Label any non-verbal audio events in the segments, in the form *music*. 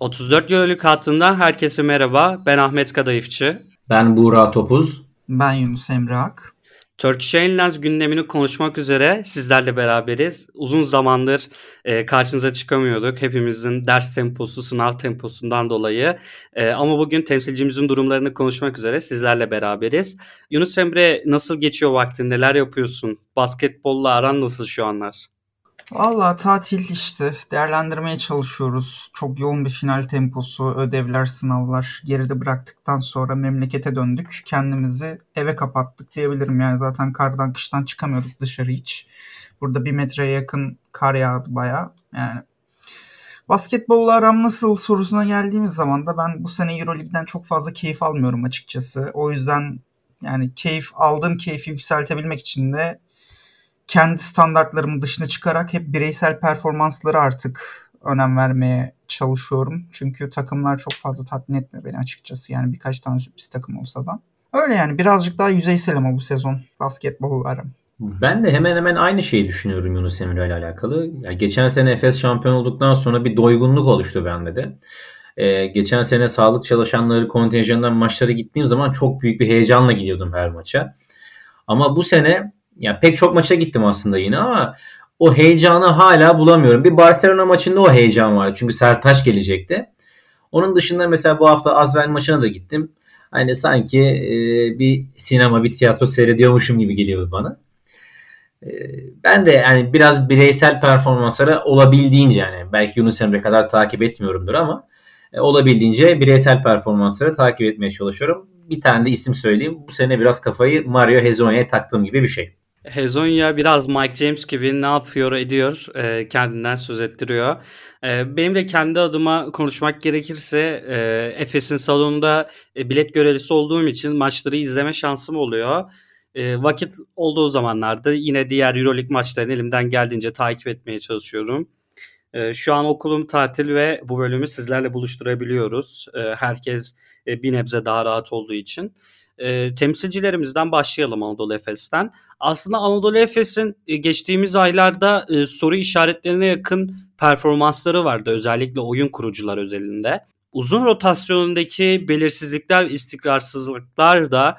34 Euroluk hattından herkese merhaba. Ben Ahmet Kadayıfçı. Ben Buğra Topuz. Ben Yunus Emre Ak. Turkish Airlines gündemini konuşmak üzere sizlerle beraberiz. Uzun zamandır e, karşınıza çıkamıyorduk. Hepimizin ders temposu, sınav temposundan dolayı. E, ama bugün temsilcimizin durumlarını konuşmak üzere sizlerle beraberiz. Yunus Emre nasıl geçiyor vaktin? Neler yapıyorsun? Basketbolla aran nasıl şu anlar? Valla tatil işte değerlendirmeye çalışıyoruz. Çok yoğun bir final temposu, ödevler, sınavlar geride bıraktıktan sonra memlekete döndük. Kendimizi eve kapattık diyebilirim. Yani zaten kardan kıştan çıkamıyorduk dışarı hiç. Burada bir metreye yakın kar yağdı baya. Yani Basketbolla aram nasıl sorusuna geldiğimiz zaman da ben bu sene Euroleague'den çok fazla keyif almıyorum açıkçası. O yüzden yani keyif aldığım keyfi yükseltebilmek için de kendi standartlarımın dışına çıkarak hep bireysel performansları artık önem vermeye çalışıyorum. Çünkü takımlar çok fazla tatmin etmiyor beni açıkçası. Yani birkaç tane sürpriz takım olsa da. Öyle yani birazcık daha yüzeysel ama bu sezon basketbollarım. Ben de hemen hemen aynı şeyi düşünüyorum Yunus Emre ile alakalı. Yani geçen sene Efes şampiyon olduktan sonra bir doygunluk oluştu bende de. Ee, geçen sene sağlık çalışanları kontenjanından maçlara gittiğim zaman çok büyük bir heyecanla gidiyordum her maça. Ama bu sene ya pek çok maça gittim aslında yine ama o heyecanı hala bulamıyorum. Bir Barcelona maçında o heyecan vardı. Çünkü Sertaç gelecekti. Onun dışında mesela bu hafta Azvel maçına da gittim. Hani sanki e, bir sinema, bir tiyatro seyrediyormuşum gibi geliyordu bana. E, ben de yani biraz bireysel performanslara olabildiğince yani belki Yunus Emre kadar takip etmiyorumdur ama e, olabildiğince bireysel performansları takip etmeye çalışıyorum. Bir tane de isim söyleyeyim. Bu sene biraz kafayı Mario Hezonya'ya taktığım gibi bir şey. Hezonya biraz Mike James gibi ne yapıyor ediyor e, kendinden söz ettiriyor. E, benim de kendi adıma konuşmak gerekirse e, Efes'in salonunda e, bilet görevlisi olduğum için maçları izleme şansım oluyor. E, vakit olduğu zamanlarda yine diğer Euroleague maçlarını elimden geldiğince takip etmeye çalışıyorum. E, şu an okulum tatil ve bu bölümü sizlerle buluşturabiliyoruz. E, herkes e, bir nebze daha rahat olduğu için e, temsilcilerimizden başlayalım Anadolu Efes'ten. Aslında Anadolu Efes'in e, geçtiğimiz aylarda e, soru işaretlerine yakın performansları vardı özellikle oyun kurucular özelinde. Uzun rotasyonundaki belirsizlikler, istikrarsızlıklar da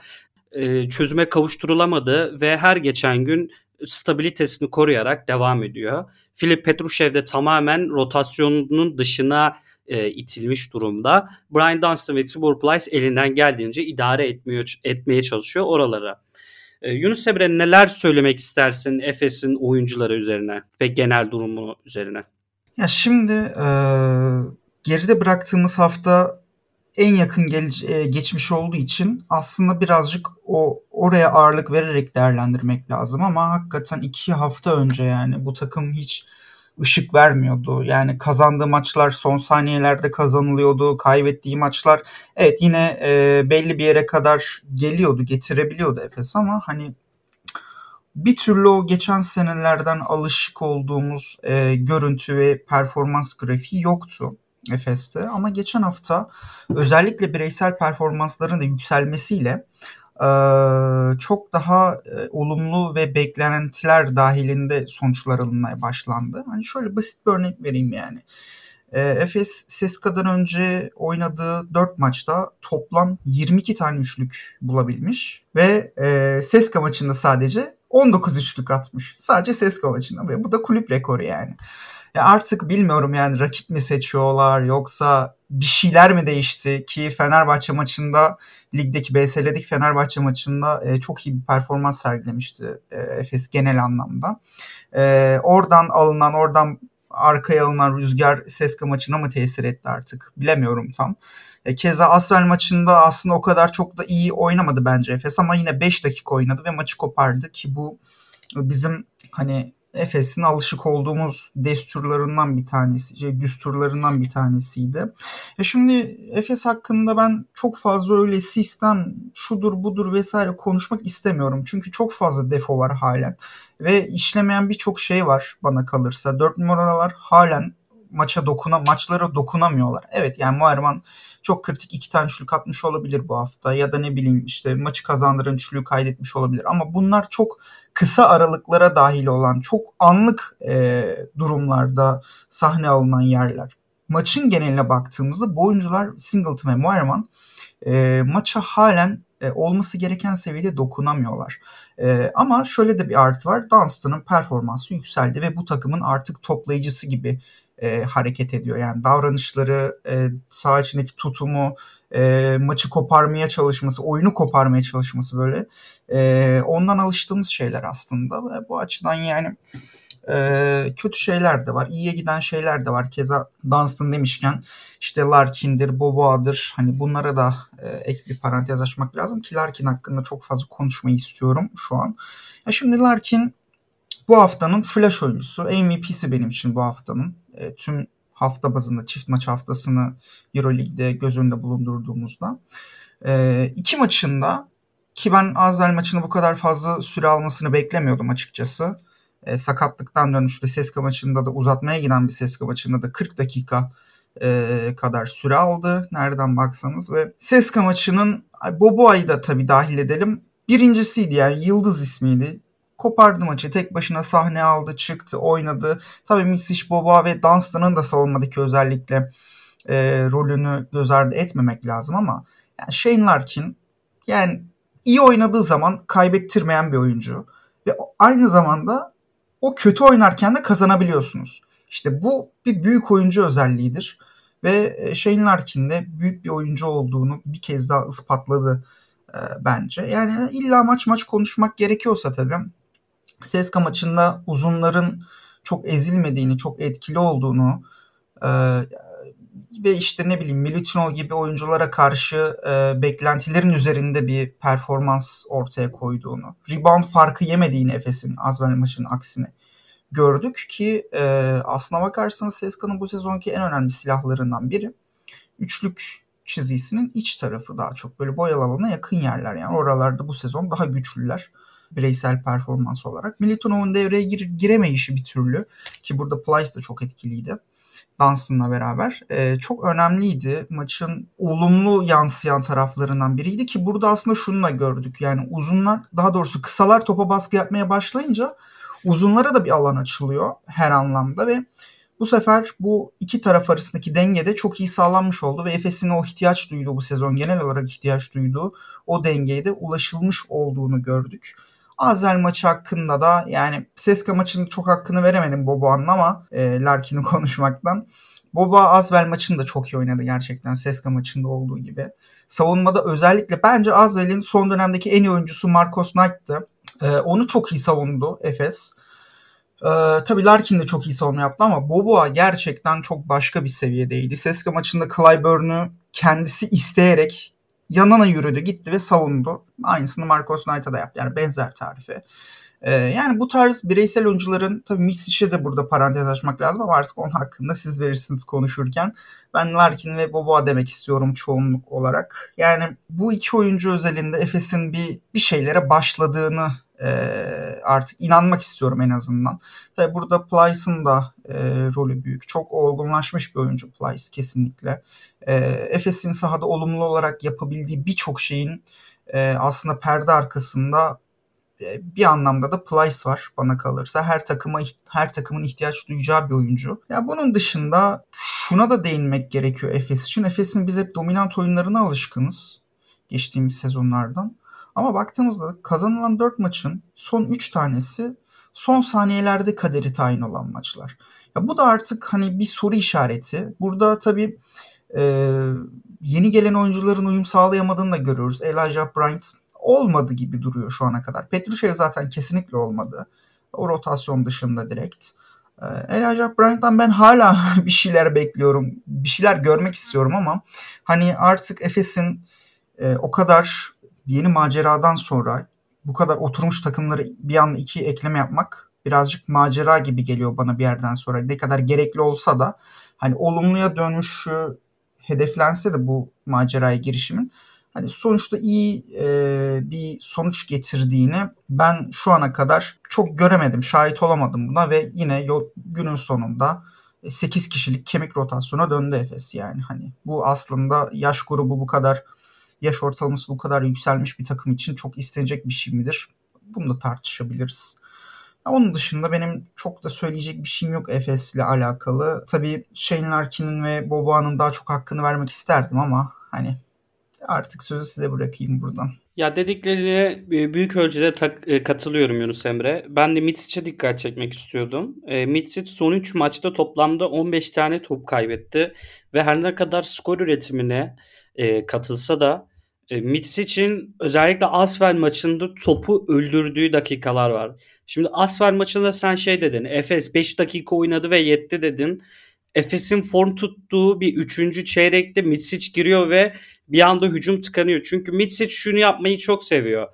e, çözüme kavuşturulamadı ve her geçen gün stabilitesini koruyarak devam ediyor. Filip Petrushev de tamamen rotasyonunun dışına e, itilmiş durumda. Brian Dunstan ve Tibor Plyce elinden geldiğince idare etmiyor, etmeye çalışıyor oralara. E, Yunus Emre neler söylemek istersin Efes'in oyuncuları üzerine ve genel durumu üzerine? Ya şimdi e, geride bıraktığımız hafta en yakın gel- e, geçmiş olduğu için aslında birazcık o oraya ağırlık vererek değerlendirmek lazım ama hakikaten iki hafta önce yani bu takım hiç ışık vermiyordu. Yani kazandığı maçlar son saniyelerde kazanılıyordu. Kaybettiği maçlar evet yine e, belli bir yere kadar geliyordu, getirebiliyordu Efes ama hani bir türlü o geçen senelerden alışık olduğumuz e, görüntü ve performans grafiği yoktu Efes'te. Ama geçen hafta özellikle bireysel performansların da yükselmesiyle çok daha olumlu ve beklentiler dahilinde sonuçlar alınmaya başlandı. Hani şöyle basit bir örnek vereyim yani. Efes Seska'dan önce oynadığı 4 maçta toplam 22 tane üçlük bulabilmiş ve Seska maçında sadece 19 üçlük atmış. Sadece Seska maçında ve bu da kulüp rekoru yani. Ya artık bilmiyorum yani rakip mi seçiyorlar yoksa bir şeyler mi değişti ki Fenerbahçe maçında ligdeki BSL'deki Fenerbahçe maçında e, çok iyi bir performans sergilemişti e, Efes genel anlamda. E, oradan alınan oradan arkaya alınan rüzgar Seska maçına mı tesir etti artık bilemiyorum tam. E, keza Asvel maçında aslında o kadar çok da iyi oynamadı bence Efes ama yine 5 dakika oynadı ve maçı kopardı ki bu bizim hani Efes'in alışık olduğumuz desturlarından bir tanesi, şey, düsturlarından bir tanesiydi. E şimdi Efes hakkında ben çok fazla öyle sistem şudur budur vesaire konuşmak istemiyorum. Çünkü çok fazla defo var halen. Ve işlemeyen birçok şey var bana kalırsa. Dört numaralar halen maça dokuna maçlara dokunamıyorlar. Evet yani Muharrem çok kritik iki tane üçlük atmış olabilir bu hafta ya da ne bileyim işte maçı kazandıran üçlüğü kaydetmiş olabilir ama bunlar çok kısa aralıklara dahil olan çok anlık e, durumlarda sahne alınan yerler. maçın geneline baktığımızda bu oyuncular Singleton ve Moerman e, maça halen e, olması gereken seviyede dokunamıyorlar. E, ama şöyle de bir artı var. Dunstan'ın performansı yükseldi ve bu takımın artık toplayıcısı gibi e, hareket ediyor. Yani davranışları, e, saha içindeki tutumu, e, maçı koparmaya çalışması, oyunu koparmaya çalışması böyle e, ondan alıştığımız şeyler aslında. Ve bu açıdan yani e, kötü şeyler de var. iyiye giden şeyler de var. Keza Dunstan demişken işte Larkin'dir, Boboa'dır. Hani bunlara da e, ek bir parantez açmak lazım ki Larkin hakkında çok fazla konuşmayı istiyorum şu an. Ya şimdi Larkin bu haftanın flash oyuncusu. MVP'si benim için bu haftanın. E, tüm hafta bazında çift maç haftasını Euroleague'de göz önünde bulundurduğumuzda. E, iki maçında ki ben Azel maçını bu kadar fazla süre almasını beklemiyordum açıkçası. E, sakatlıktan dönmüş Seska maçında da uzatmaya giden bir Seska maçında da 40 dakika e, kadar süre aldı. Nereden baksanız ve Seska maçının Boboa'yı da tabii dahil edelim. Birincisiydi yani yıldız ismiydi. Kopardı maçı. Tek başına sahne aldı, çıktı, oynadı. Tabii Misic, Boboa ve Dunstan'ın da savunmadaki özellikle e, rolünü göz ardı etmemek lazım ama yani Shane Larkin yani iyi oynadığı zaman kaybettirmeyen bir oyuncu. Ve aynı zamanda o kötü oynarken de kazanabiliyorsunuz. İşte bu bir büyük oyuncu özelliğidir. Ve e, Shane Larkin de büyük bir oyuncu olduğunu bir kez daha ispatladı e, bence. Yani illa maç maç konuşmak gerekiyorsa tabii Seska maçında uzunların çok ezilmediğini, çok etkili olduğunu e, ve işte ne bileyim Milutino gibi oyunculara karşı e, beklentilerin üzerinde bir performans ortaya koyduğunu, rebound farkı yemediğini Efes'in Azvel maçının aksine gördük ki e, aslına bakarsanız Seska'nın bu sezonki en önemli silahlarından biri üçlük çizgisinin iç tarafı daha çok. Böyle boyalı alana yakın yerler yani. Oralarda bu sezon daha güçlüler bireysel performans olarak. Militonov'un devreye gir giremeyişi bir türlü ki burada Plyce de çok etkiliydi. Dansın'la beraber e, çok önemliydi. Maçın olumlu yansıyan taraflarından biriydi ki burada aslında şunu da gördük. Yani uzunlar daha doğrusu kısalar topa baskı yapmaya başlayınca uzunlara da bir alan açılıyor her anlamda ve bu sefer bu iki taraf arasındaki dengede çok iyi sağlanmış oldu ve Efes'in o ihtiyaç duyduğu bu sezon genel olarak ihtiyaç duyduğu o dengeye de ulaşılmış olduğunu gördük. Azel maçı hakkında da yani Seska maçının çok hakkını veremedim Boboa'nın ama e, Larkin'i *laughs* konuşmaktan. Boba Azvel maçını da çok iyi oynadı gerçekten Seska maçında olduğu gibi. Savunmada özellikle bence Azvel'in son dönemdeki en iyi oyuncusu Marcos Knight'tı. E, onu çok iyi savundu Efes. E, tabii Larkin de çok iyi savunma yaptı ama Boboa gerçekten çok başka bir seviyedeydi. Seska maçında Clyburn'u kendisi isteyerek yanına yürüdü gitti ve savundu. Aynısını Marcos Knight'a da yaptı. Yani benzer tarifi. Ee, yani bu tarz bireysel oyuncuların tabii Mitsic'e de burada parantez açmak lazım ama artık onun hakkında siz verirsiniz konuşurken. Ben Larkin ve Boboa demek istiyorum çoğunluk olarak. Yani bu iki oyuncu özelinde Efes'in bir bir şeylere başladığını e, artık inanmak istiyorum en azından. Tabii burada Plyce'ın da e, rolü büyük. Çok olgunlaşmış bir oyuncu Plyce kesinlikle. E, Efes'in sahada olumlu olarak yapabildiği birçok şeyin e, aslında perde arkasında e, bir anlamda da Plyce var bana kalırsa. Her takıma her takımın ihtiyaç duyacağı bir oyuncu. Ya bunun dışında şuna da değinmek gerekiyor Efes için. Efes'in biz hep dominant oyunlarına alışkınız geçtiğimiz sezonlardan. Ama baktığımızda kazanılan 4 maçın son 3 tanesi son saniyelerde kaderi tayin olan maçlar. Ya bu da artık hani bir soru işareti. Burada tabii e, yeni gelen oyuncuların uyum sağlayamadığını da görüyoruz. Elijah Bryant olmadı gibi duruyor şu ana kadar. Petrushev zaten kesinlikle olmadı. O rotasyon dışında direkt. E, Elijah Bryant'tan ben hala *laughs* bir şeyler bekliyorum. Bir şeyler görmek istiyorum ama hani artık Efes'in e, o kadar yeni maceradan sonra bu kadar oturmuş takımları bir anda iki ekleme yapmak birazcık macera gibi geliyor bana bir yerden sonra. Ne kadar gerekli olsa da hani olumluya dönüşü hedeflense de bu maceraya girişimin hani sonuçta iyi e, bir sonuç getirdiğini ben şu ana kadar çok göremedim, şahit olamadım buna ve yine yol, günün sonunda 8 kişilik kemik rotasyona döndü Efes yani hani bu aslında yaş grubu bu kadar yaş ortalaması bu kadar yükselmiş bir takım için çok istenecek bir şey midir? Bunu da tartışabiliriz. Onun dışında benim çok da söyleyecek bir şeyim yok Efes ile alakalı. Tabii Shane Larkin'in ve Boboa'nın daha çok hakkını vermek isterdim ama hani artık sözü size bırakayım buradan. Ya dediklerine büyük ölçüde tak, e, katılıyorum Yunus Emre. Ben de Mitsic'e dikkat çekmek istiyordum. E, Mitsic son 3 maçta toplamda 15 tane top kaybetti. Ve her ne kadar skor üretimine e, katılsa da e, Mitsic'in özellikle Asvel maçında topu öldürdüğü dakikalar var. Şimdi Asvel maçında sen şey dedin. Efes 5 dakika oynadı ve yetti dedin. Efes'in form tuttuğu bir üçüncü çeyrekte Mitsic giriyor ve bir anda hücum tıkanıyor. Çünkü Mitsic şunu yapmayı çok seviyor.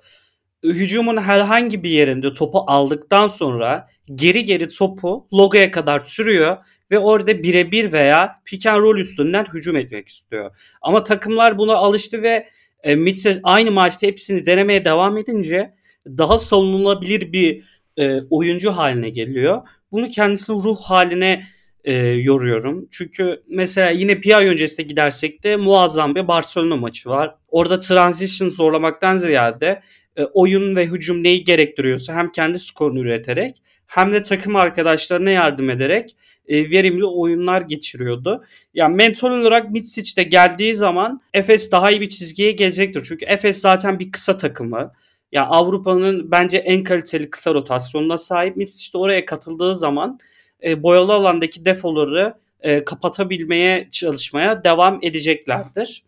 Hücumun herhangi bir yerinde topu aldıktan sonra geri geri topu logoya kadar sürüyor ve orada birebir veya pick and roll üstünden hücum etmek istiyor. Ama takımlar buna alıştı ve e, Mitsic aynı maçta hepsini denemeye devam edince daha savunulabilir bir e, oyuncu haline geliyor. Bunu kendisinin ruh haline e, yoruyorum. Çünkü mesela yine ay öncesine gidersek de muazzam bir Barcelona maçı var. Orada transition zorlamaktan ziyade e, oyun ve hücum neyi gerektiriyorsa hem kendi skorunu üreterek hem de takım arkadaşlarına yardım ederek e, verimli oyunlar geçiriyordu. Yani mental olarak Mitsic de geldiği zaman Efes daha iyi bir çizgiye gelecektir. Çünkü Efes zaten bir kısa takımı. Ya yani Avrupa'nın bence en kaliteli kısa rotasyonuna sahip. Mitsic de oraya katıldığı zaman e, boyalı alandaki defoları e, kapatabilmeye çalışmaya devam edeceklerdir.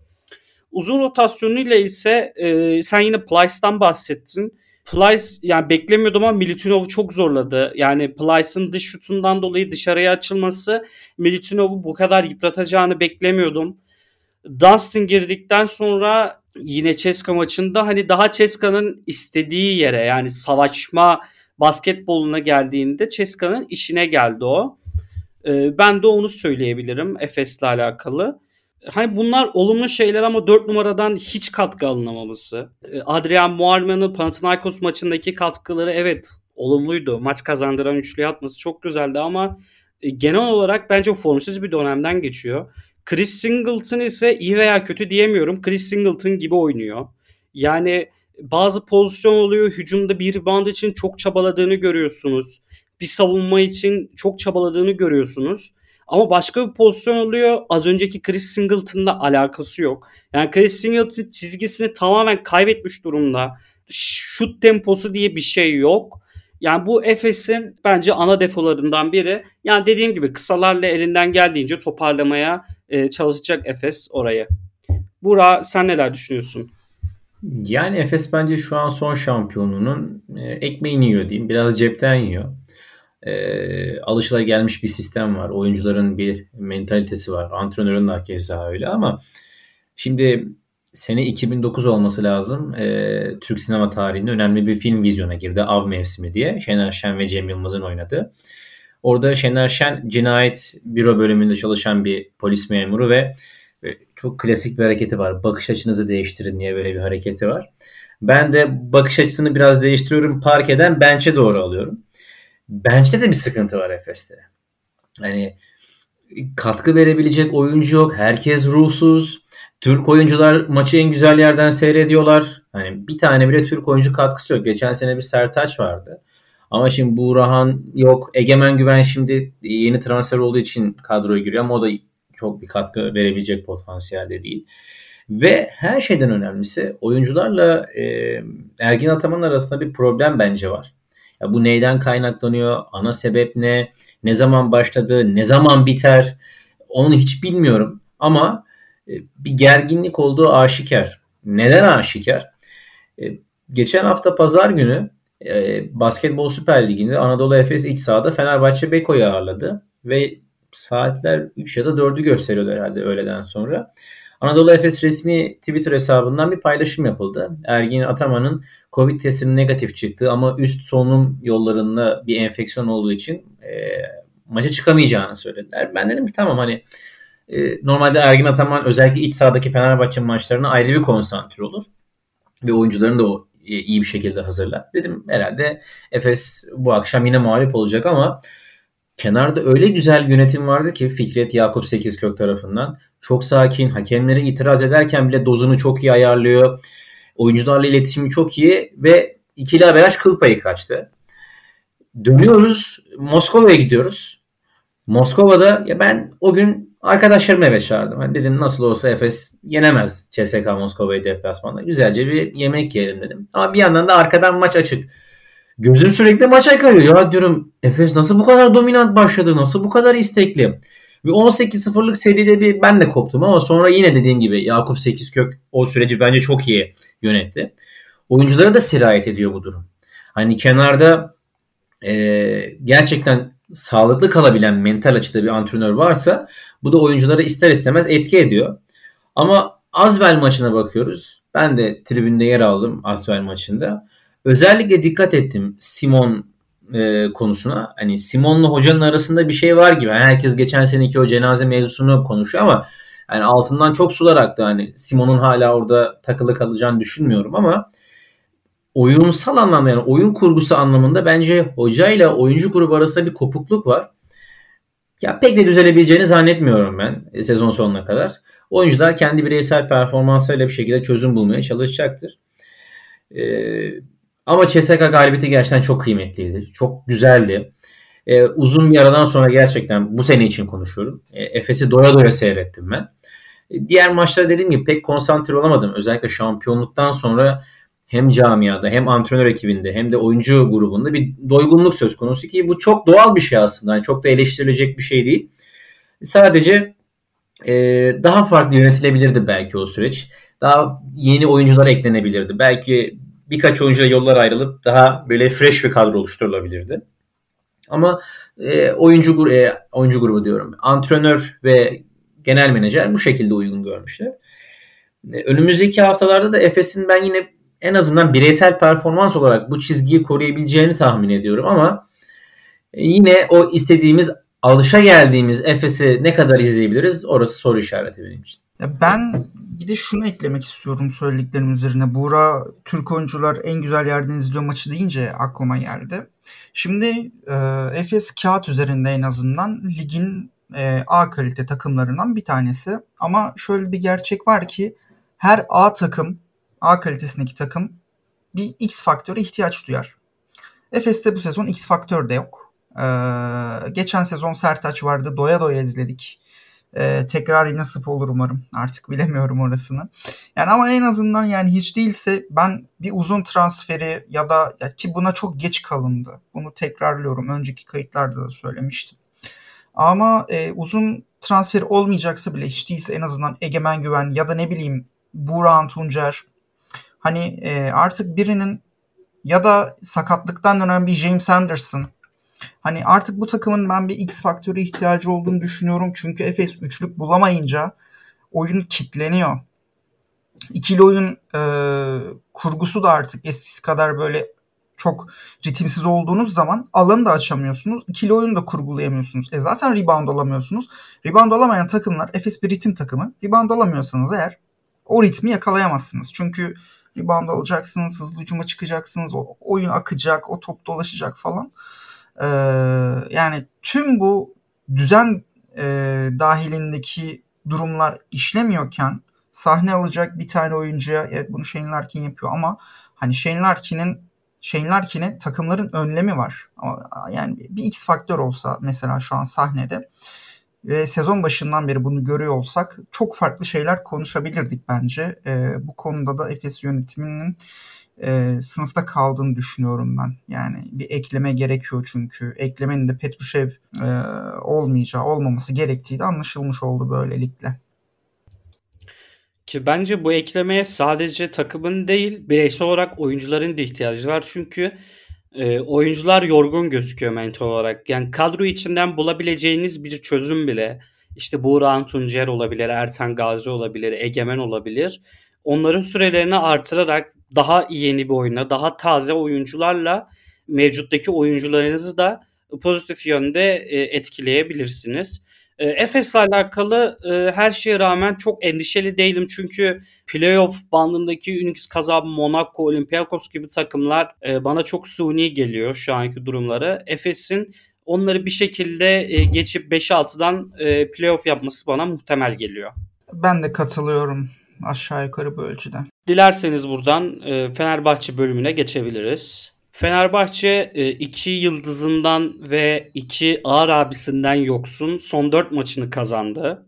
Uzun rotasyonuyla ise sen yine Plyce'dan bahsettin. Plyce yani beklemiyordum ama Milutinov'u çok zorladı. Yani Plyce'ın dış şutundan dolayı dışarıya açılması Milutinov'u bu kadar yıpratacağını beklemiyordum. Dunstan girdikten sonra yine Ceska maçında hani daha Ceska'nın istediği yere yani savaşma basketboluna geldiğinde Ceska'nın işine geldi o. Ee, ben de onu söyleyebilirim Efes'le alakalı. Hani bunlar olumlu şeyler ama 4 numaradan hiç katkı alınamaması. Ee, Adrian Muarman'ın Panathinaikos maçındaki katkıları evet olumluydu. Maç kazandıran üçlü atması çok güzeldi ama e, genel olarak bence formsuz bir dönemden geçiyor. Chris Singleton ise iyi veya kötü diyemiyorum. Chris Singleton gibi oynuyor. Yani bazı pozisyon oluyor. Hücumda bir rebound için çok çabaladığını görüyorsunuz. Bir savunma için çok çabaladığını görüyorsunuz. Ama başka bir pozisyon oluyor. Az önceki Chris Singleton'la alakası yok. Yani Chris Singleton çizgisini tamamen kaybetmiş durumda. Şut temposu diye bir şey yok. Yani bu Efes'in bence ana defolarından biri. Yani dediğim gibi kısalarla elinden geldiğince toparlamaya e, çalışacak Efes orayı. Bura sen neler düşünüyorsun? Yani Efes bence şu an son şampiyonluğunun e, ekmeğini yiyor diyeyim. Biraz cepten yiyor. E, alışılagelmiş bir sistem var. Oyuncuların bir mentalitesi var. Antrenörün de keza öyle ama şimdi sene 2009 olması lazım. E, Türk sinema tarihinde önemli bir film vizyona girdi. Av Mevsimi diye. Şener Şen ve Cem Yılmaz'ın oynadığı. Orada Şener Şen cinayet büro bölümünde çalışan bir polis memuru ve çok klasik bir hareketi var. Bakış açınızı değiştirin diye böyle bir hareketi var. Ben de bakış açısını biraz değiştiriyorum. Parkeden bench'e doğru alıyorum. Bench'te de bir sıkıntı var Efes'te. Hani katkı verebilecek oyuncu yok. Herkes ruhsuz. Türk oyuncular maçı en güzel yerden seyrediyorlar. Hani bir tane bile Türk oyuncu katkısı yok. Geçen sene bir Sertaç vardı. Ama şimdi Buğrahan yok. Egemen Güven şimdi yeni transfer olduğu için kadroya giriyor ama o da çok bir katkı verebilecek potansiyelde değil. Ve her şeyden önemlisi oyuncularla e, Ergin Ataman arasında bir problem bence var. Ya bu neyden kaynaklanıyor? Ana sebep ne? Ne zaman başladı? Ne zaman biter? Onu hiç bilmiyorum. Ama e, bir gerginlik olduğu aşikar. Neden aşikar? E, geçen hafta pazar günü e, Basketbol Süper Ligi'nde Anadolu Efes iç sahada Fenerbahçe Beko'yu ağırladı. Ve saatler 3 ya da 4'ü gösteriyordu herhalde öğleden sonra. Anadolu Efes resmi Twitter hesabından bir paylaşım yapıldı. Ergin Ataman'ın Covid testinin negatif çıktı ama üst solunum yollarında bir enfeksiyon olduğu için e, maça çıkamayacağını söylediler. Ben dedim ki tamam hani e, normalde Ergin Ataman özellikle iç sahadaki Fenerbahçe maçlarına ayrı bir konsantre olur. Ve oyuncuların da o e, iyi bir şekilde hazırlar. Dedim herhalde Efes bu akşam yine mağlup olacak ama kenarda öyle güzel yönetim vardı ki Fikret Yakup Sekizkök tarafından. Çok sakin, hakemlere itiraz ederken bile dozunu çok iyi ayarlıyor. Oyuncularla iletişimi çok iyi ve ikili averaj kıl payı kaçtı. Dönüyoruz Moskova'ya gidiyoruz. Moskova'da ya ben o gün arkadaşlarımı eve çağırdım. Hani dedim nasıl olsa Efes yenemez CSK Moskova'yı deplasmanda. Güzelce bir yemek yiyelim dedim. Ama bir yandan da arkadan maç açık. Gözüm sürekli maça kayıyor. Ya diyorum Efes nasıl bu kadar dominant başladı? Nasıl bu kadar istekli? Ve 18-0'lık seride bir ben de koptum ama sonra yine dediğim gibi Yakup Sekizkök o süreci bence çok iyi yönetti. Oyunculara da sirayet ediyor bu durum. Hani kenarda e, gerçekten sağlıklı kalabilen mental açıda bir antrenör varsa bu da oyunculara ister istemez etki ediyor. Ama Asvel maçına bakıyoruz. Ben de tribünde yer aldım Asvel maçında. Özellikle dikkat ettim Simon e, konusuna. Hani Simon'la hocanın arasında bir şey var gibi. Yani herkes geçen seneki o cenaze mevzusunu konuşuyor ama yani altından çok sular aktı. Hani Simon'un hala orada takılı kalacağını düşünmüyorum ama oyunsal anlamda yani oyun kurgusu anlamında bence hoca ile oyuncu grubu arasında bir kopukluk var. Ya pek de düzelebileceğini zannetmiyorum ben e, sezon sonuna kadar. Oyuncular kendi bireysel performanslarıyla bir şekilde çözüm bulmaya çalışacaktır. Ee, ama CSK galibiyeti gerçekten çok kıymetliydi. Çok güzeldi. Ee, uzun bir aradan sonra gerçekten bu sene için konuşuyorum. E, Efes'i doya doya seyrettim ben. E, diğer maçlarda dediğim gibi pek konsantre olamadım. Özellikle şampiyonluktan sonra hem camiada hem antrenör ekibinde hem de oyuncu grubunda bir doygunluk söz konusu ki bu çok doğal bir şey aslında. Yani çok da eleştirilecek bir şey değil. Sadece e, daha farklı yönetilebilirdi belki o süreç. Daha yeni oyuncular eklenebilirdi. Belki birkaç oyuncuyla yollar ayrılıp daha böyle fresh bir kadro oluşturulabilirdi. Ama e, oyuncu e, oyuncu grubu diyorum. Antrenör ve genel menajer bu şekilde uygun görmüşler. E, önümüzdeki haftalarda da Efes'in ben yine en azından bireysel performans olarak bu çizgiyi koruyabileceğini tahmin ediyorum ama e, yine o istediğimiz alışa geldiğimiz Efes'i ne kadar izleyebiliriz orası soru işareti benim için. Ben bir de şunu eklemek istiyorum söylediklerim üzerine. Buğra Türk oyuncular en güzel yerden izliyor maçı deyince aklıma geldi. Şimdi e, Efes kağıt üzerinde en azından ligin e, A kalite takımlarından bir tanesi. Ama şöyle bir gerçek var ki her A takım A kalitesindeki takım bir X faktöre ihtiyaç duyar. Efes'te bu sezon X faktör de yok. Ee, geçen sezon Sertaç vardı. Doya doya izledik. Ee, tekrar nasip olur umarım. Artık bilemiyorum orasını. Yani ama en azından yani hiç değilse ben bir uzun transferi ya da ya ki buna çok geç kalındı. Bunu tekrarlıyorum. Önceki kayıtlarda da söylemiştim. Ama e, uzun transfer olmayacaksa bile hiç değilse en azından Egemen Güven ya da ne bileyim Buğra Tuncer Hani e, artık birinin ya da sakatlıktan dönen bir James Anderson. Hani artık bu takımın ben bir X faktörü ihtiyacı olduğunu düşünüyorum. Çünkü Efes üçlük bulamayınca oyun kitleniyor. İkili oyun e, kurgusu da artık eskisi kadar böyle çok ritimsiz olduğunuz zaman alanı da açamıyorsunuz. İkili oyunu da kurgulayamıyorsunuz. E zaten rebound alamıyorsunuz. Rebound alamayan takımlar Efes bir ritim takımı. Rebound alamıyorsanız eğer o ritmi yakalayamazsınız. Çünkü rebound alacaksınız, hızlı hücuma çıkacaksınız, o oyun akacak, o top dolaşacak falan. Ee, yani tüm bu düzen e, dahilindeki durumlar işlemiyorken sahne alacak bir tane oyuncuya evet bunu Shane Larkin yapıyor ama hani Shane Larkin'in Shane Larkin'e takımların önlemi var. Ama yani bir X faktör olsa mesela şu an sahnede ve sezon başından beri bunu görüyor olsak çok farklı şeyler konuşabilirdik bence. E, bu konuda da Efes yönetiminin e, sınıfta kaldığını düşünüyorum ben. Yani bir ekleme gerekiyor çünkü. Eklemenin de Petrushev e, olmayacağı, olmaması gerektiği de anlaşılmış oldu böylelikle. Ki bence bu eklemeye sadece takımın değil bireysel olarak oyuncuların da ihtiyacı var. Çünkü e, oyuncular yorgun gözüküyor mental olarak. Yani kadro içinden bulabileceğiniz bir çözüm bile işte Buğra Tuncer olabilir, Ertan Gazi olabilir, Egemen olabilir. Onların sürelerini artırarak daha yeni bir oyuna, daha taze oyuncularla mevcuttaki oyuncularınızı da pozitif yönde e, etkileyebilirsiniz. E, Efes'le alakalı e, her şeye rağmen çok endişeli değilim çünkü playoff bandındaki Unix Kazan, Monaco, Olympiakos gibi takımlar bana çok suni geliyor şu anki durumları. Efes'in onları bir şekilde geçip 5-6'dan e, playoff yapması bana muhtemel geliyor. Ben de katılıyorum aşağı yukarı bu ölçüde. Dilerseniz buradan e, Fenerbahçe bölümüne geçebiliriz. Fenerbahçe e, iki yıldızından ve iki ağır abisinden yoksun son dört maçını kazandı.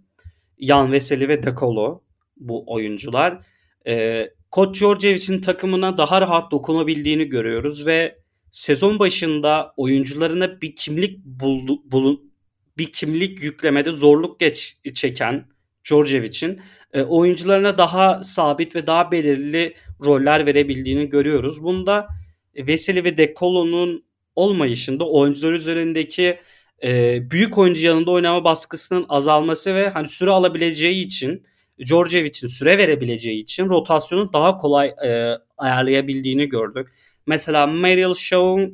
Yan Veseli ve Dekolo bu oyuncular. E, Koç Djordjevic'in takımına daha rahat dokunabildiğini görüyoruz ve sezon başında oyuncularına bir kimlik buldu, bulun, bir kimlik yüklemede zorluk geç çeken Djordjevic'in e, oyuncularına daha sabit ve daha belirli roller verebildiğini görüyoruz. Bunda Veseli ve Dekolo'nun olmayışında oyuncular üzerindeki e, büyük oyuncu yanında oynama baskısının azalması ve hani süre alabileceği için Djordjevic'in süre verebileceği için rotasyonu daha kolay e, ayarlayabildiğini gördük. Mesela Meryl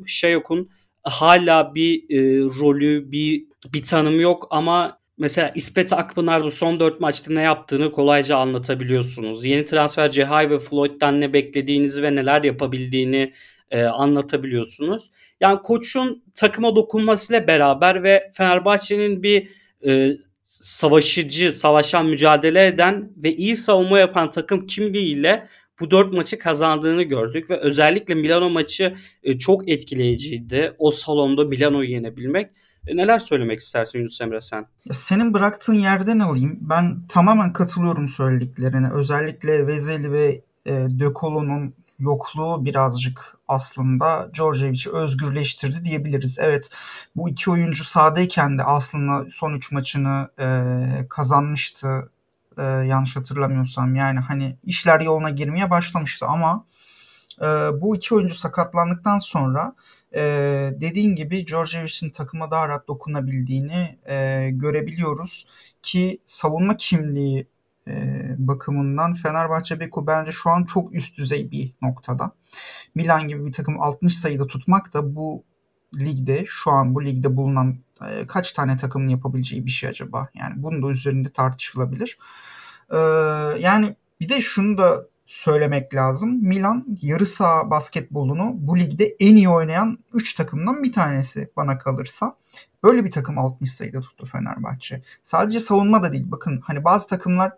Shayok'un hala bir e, rolü, bir bir tanımı yok ama mesela İspet Akpınar bu son 4 maçta ne yaptığını kolayca anlatabiliyorsunuz. Yeni transfer Cehay ve Floyd'dan ne beklediğinizi ve neler yapabildiğini e, anlatabiliyorsunuz. Yani koçun takıma dokunmasıyla beraber ve Fenerbahçe'nin bir e, savaşıcı, savaşan, mücadele eden ve iyi savunma yapan takım kimliğiyle bu dört maçı kazandığını gördük ve özellikle Milano maçı e, çok etkileyiciydi. O salonda Milano'yu yenebilmek. E, neler söylemek istersin Yunus Emre sen? Senin bıraktığın yerden alayım. Ben tamamen katılıyorum söylediklerine. Özellikle Vezeli ve e, De Colo'nun yokluğu birazcık aslında Djordjevic'i özgürleştirdi diyebiliriz. Evet bu iki oyuncu sahadayken de aslında son üç maçını e, kazanmıştı e, yanlış hatırlamıyorsam. Yani hani işler yoluna girmeye başlamıştı ama e, bu iki oyuncu sakatlandıktan sonra e, dediğin gibi Djordjevic'in takıma daha rahat dokunabildiğini e, görebiliyoruz ki savunma kimliği e, bakımından Fenerbahçe Beko bence şu an çok üst düzey bir noktada. Milan gibi bir takım 60 sayıda tutmak da bu ligde şu an bu ligde bulunan e, kaç tane takımın yapabileceği bir şey acaba? Yani bunun da üzerinde tartışılabilir. E, yani bir de şunu da söylemek lazım. Milan yarı saha basketbolunu bu ligde en iyi oynayan 3 takımdan bir tanesi bana kalırsa. Böyle bir takım 60 sayıda tuttu Fenerbahçe. Sadece savunma da değil. Bakın hani bazı takımlar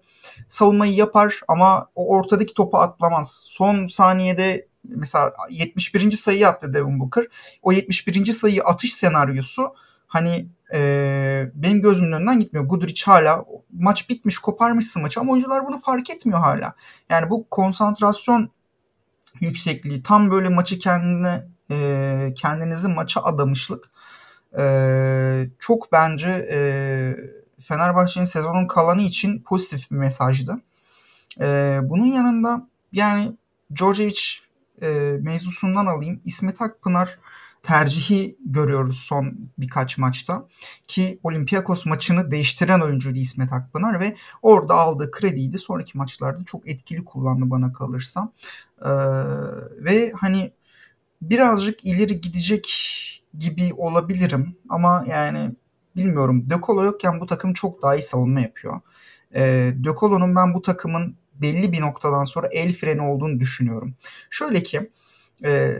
savunmayı yapar ama o ortadaki topu atlamaz. Son saniyede mesela 71. sayıyı attı Devin Booker. O 71. sayıyı atış senaryosu hani e, benim gözümün önünden gitmiyor. Guduric hala maç bitmiş koparmışsın maçı ama oyuncular bunu fark etmiyor hala. Yani bu konsantrasyon yüksekliği tam böyle maçı kendine e, kendinizi maça adamışlık e, çok bence e, Fenerbahçe'nin sezonun kalanı için pozitif bir mesajdı. E, bunun yanında yani Djordjevic e, mevzusundan alayım. İsmet Akpınar tercihi görüyoruz son birkaç maçta. Ki Olympiakos maçını değiştiren oyuncuydu İsmet Akpınar ve orada aldığı krediyi de sonraki maçlarda çok etkili kullandı bana kalırsa. Ee, ve hani birazcık ileri gidecek gibi olabilirim ama yani bilmiyorum. De yokken bu takım çok daha iyi savunma yapıyor. E, De ben bu takımın belli bir noktadan sonra el freni olduğunu düşünüyorum. Şöyle ki e,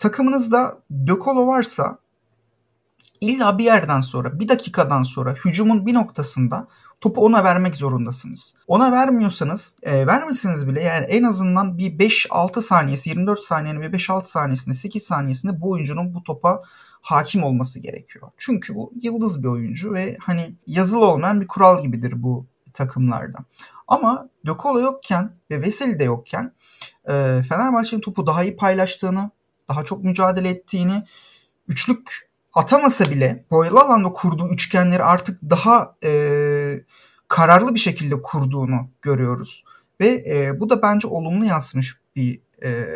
takımınızda De Colo varsa illa bir yerden sonra bir dakikadan sonra hücumun bir noktasında topu ona vermek zorundasınız. Ona vermiyorsanız e, vermesiniz bile yani en azından bir 5-6 saniyesi 24 saniyenin ve 5-6 saniyesinde 8 saniyesinde bu oyuncunun bu topa hakim olması gerekiyor. Çünkü bu yıldız bir oyuncu ve hani yazılı olmayan bir kural gibidir bu takımlarda. Ama De yokken ve Veseli de yokken e, Fenerbahçe'nin topu daha iyi paylaştığını, daha çok mücadele ettiğini, üçlük atamasa bile boyalı alanda kurduğu üçgenleri artık daha e, kararlı bir şekilde kurduğunu görüyoruz. Ve e, bu da bence olumlu yansımış bir e,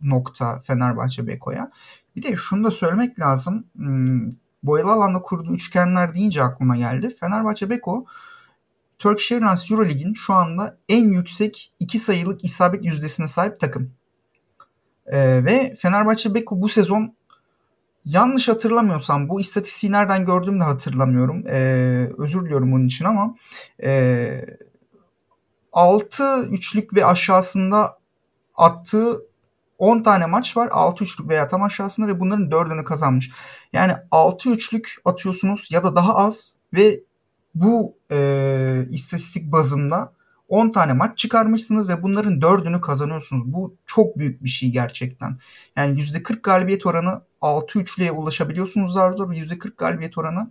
nokta Fenerbahçe Beko'ya. Bir de şunu da söylemek lazım. Hmm, boyalı alanda kurduğu üçgenler deyince aklıma geldi. Fenerbahçe Beko Turkish Airlines Euroleague'in şu anda en yüksek iki sayılık isabet yüzdesine sahip takım. Ee, ve Fenerbahçe Beko bu sezon yanlış hatırlamıyorsam bu istatistiği nereden gördüğümü de hatırlamıyorum. Ee, özür diliyorum bunun için ama e, 6 üçlük ve aşağısında attığı 10 tane maç var. 6 üçlük veya tam aşağısında ve bunların 4'ünü kazanmış. Yani 6 üçlük atıyorsunuz ya da daha az ve bu e, istatistik bazında 10 tane maç çıkarmışsınız ve bunların 4'ünü kazanıyorsunuz. Bu çok büyük bir şey gerçekten. Yani %40 galibiyet oranı 6-3'lüye ulaşabiliyorsunuz zar zor. %40 galibiyet oranı.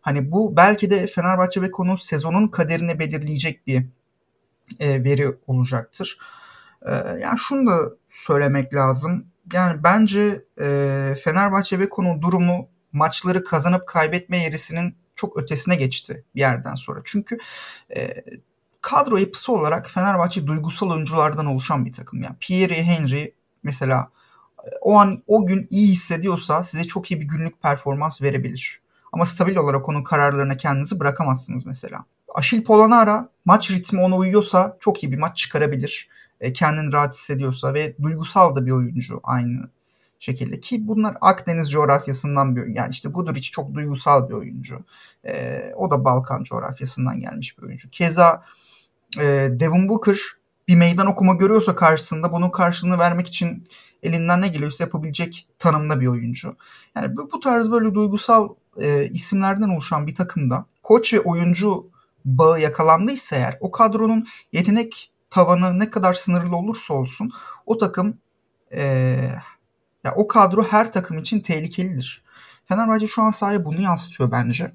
Hani bu belki de Fenerbahçe ve konu sezonun kaderini belirleyecek bir e, veri olacaktır. E, yani şunu da söylemek lazım. Yani bence e, Fenerbahçe ve konu durumu maçları kazanıp kaybetme yerisinin çok ötesine geçti bir yerden sonra. Çünkü e, kadro yapısı olarak Fenerbahçe duygusal oyunculardan oluşan bir takım. Yani Pierre Henry mesela e, o an o gün iyi hissediyorsa size çok iyi bir günlük performans verebilir. Ama stabil olarak onun kararlarına kendinizi bırakamazsınız mesela. Aşil Polonara maç ritmi ona uyuyorsa çok iyi bir maç çıkarabilir. E, kendini rahat hissediyorsa ve duygusal da bir oyuncu aynı şekilde ki bunlar Akdeniz coğrafyasından bir yani işte Guduric çok duygusal bir oyuncu. E, o da Balkan coğrafyasından gelmiş bir oyuncu. Keza e, Devin Booker bir meydan okuma görüyorsa karşısında bunun karşılığını vermek için elinden ne geliyorsa yapabilecek tanımda bir oyuncu. Yani bu, bu tarz böyle duygusal e, isimlerden oluşan bir takımda koç ve oyuncu bağı yakalandıysa eğer o kadronun yetenek tavanı ne kadar sınırlı olursa olsun o takım e, ya o kadro her takım için tehlikelidir. Fenerbahçe şu an sahaya bunu yansıtıyor bence.